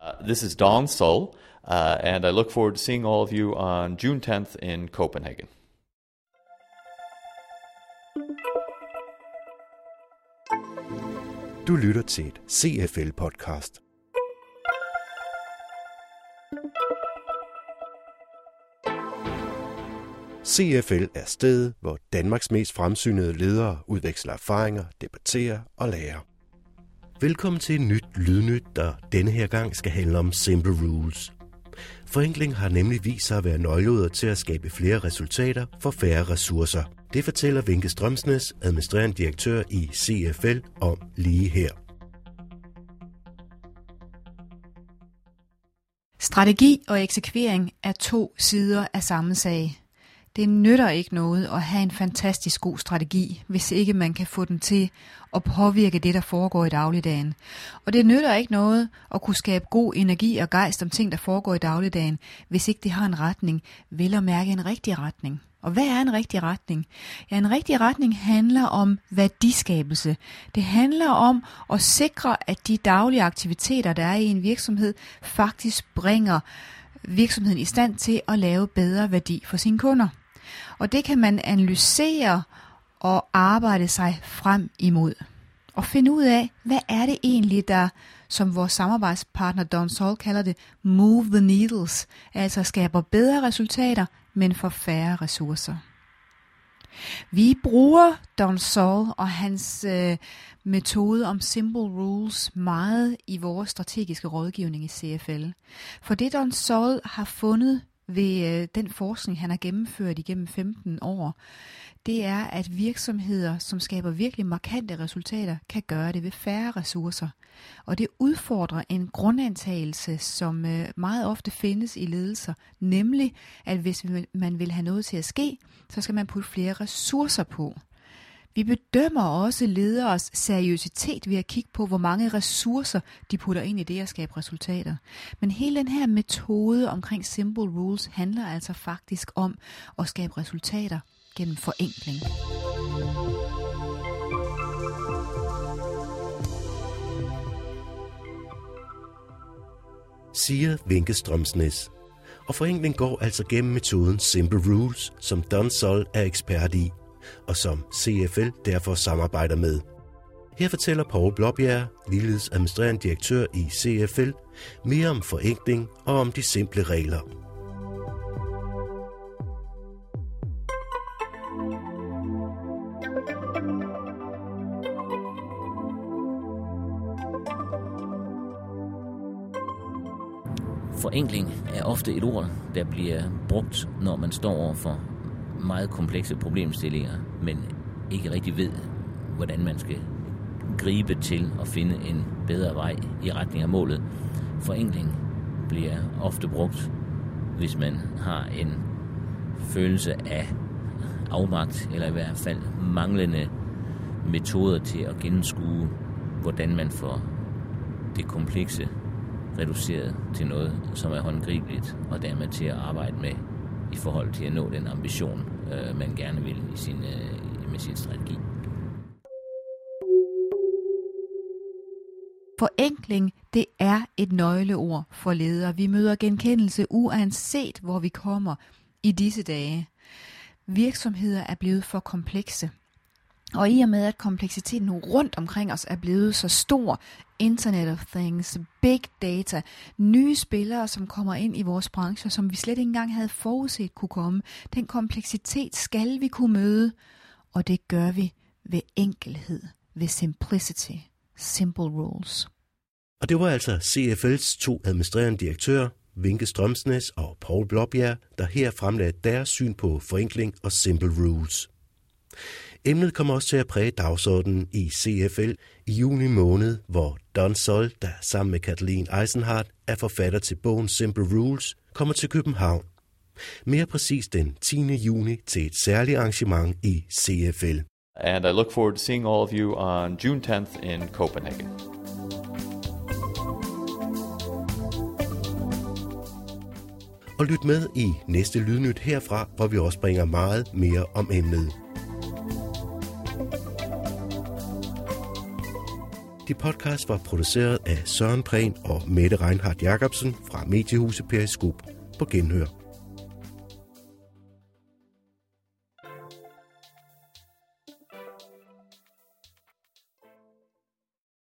Uh, this is Don Sol, uh, and I look forward to seeing all of you on June 10th in Copenhagen. Du lytter til et CFL-podcast. CFL er stedet, hvor Danmarks mest fremsynede ledere udveksler erfaringer, debatterer og lærer. Velkommen til et nyt lydnyt, der denne her gang skal handle om Simple Rules. Forenkling har nemlig vist sig at være nøgleordet til at skabe flere resultater for færre ressourcer. Det fortæller Vinke Strømsnes, administrerende direktør i CFL, om lige her. Strategi og eksekvering er to sider af samme sag. Det nytter ikke noget at have en fantastisk god strategi, hvis ikke man kan få den til at påvirke det, der foregår i dagligdagen. Og det nytter ikke noget at kunne skabe god energi og gejst om ting, der foregår i dagligdagen, hvis ikke det har en retning, vel at mærke en rigtig retning. Og hvad er en rigtig retning? Ja, en rigtig retning handler om værdiskabelse. Det handler om at sikre, at de daglige aktiviteter, der er i en virksomhed, faktisk bringer virksomheden i stand til at lave bedre værdi for sine kunder. Og det kan man analysere og arbejde sig frem imod. Og finde ud af, hvad er det egentlig, der, som vores samarbejdspartner Don Sol kalder det, move the needles, altså skaber bedre resultater, men for færre ressourcer. Vi bruger Don Sol og hans øh, metode om simple rules meget i vores strategiske rådgivning i CFL. For det Don Sol har fundet ved øh, den forskning, han har gennemført igennem 15 år, det er, at virksomheder, som skaber virkelig markante resultater, kan gøre det ved færre ressourcer. Og det udfordrer en grundantagelse, som øh, meget ofte findes i ledelser, nemlig at hvis man vil have noget til at ske, så skal man putte flere ressourcer på. Vi bedømmer også lederes seriøsitet ved at kigge på, hvor mange ressourcer de putter ind i det at skabe resultater. Men hele den her metode omkring Simple Rules handler altså faktisk om at skabe resultater gennem forenkling. Siger Vinke Strømsnes. Og forenkling går altså gennem metoden Simple Rules, som Don Sol er ekspert i og som CFL derfor samarbejder med. Her fortæller Paul Blåbjerg, ligeledes administrerende direktør i CFL, mere om forenkling og om de simple regler. Forenkling er ofte et ord, der bliver brugt, når man står over for meget komplekse problemstillinger, men ikke rigtig ved, hvordan man skal gribe til at finde en bedre vej i retning af målet. Forenkling bliver ofte brugt, hvis man har en følelse af afmagt, eller i hvert fald manglende metoder til at gennemskue, hvordan man får det komplekse reduceret til noget, som er håndgribeligt, og dermed til at arbejde med i forhold til at nå den ambition, øh, man gerne vil i sin, øh, med sin strategi. Forenkling, det er et nøgleord for ledere. Vi møder genkendelse uanset hvor vi kommer i disse dage. Virksomheder er blevet for komplekse. Og i og med, at kompleksiteten rundt omkring os er blevet så stor, Internet of Things, Big Data, nye spillere, som kommer ind i vores branche, som vi slet ikke engang havde forudset kunne komme, den kompleksitet skal vi kunne møde, og det gør vi ved enkelhed, ved simplicity, simple rules. Og det var altså CFL's to administrerende direktører, Vinke Strømsnes og Paul Blåbjerg, der her fremlagde deres syn på forenkling og simple rules. Emnet kommer også til at præge dagsordenen i CFL i juni måned, hvor Don Sol, der sammen med Kathleen Eisenhardt er forfatter til bogen Simple Rules, kommer til København. Mere præcis den 10. juni til et særligt arrangement i CFL. And I look forward to seeing all of you on June 10th in Copenhagen. Og lyt med i næste lydnyt herfra, hvor vi også bringer meget mere om emnet. De podcast var produceret af Søren Prehn og Mette Reinhardt Jacobsen fra Mediehuset Periskop på Genhør.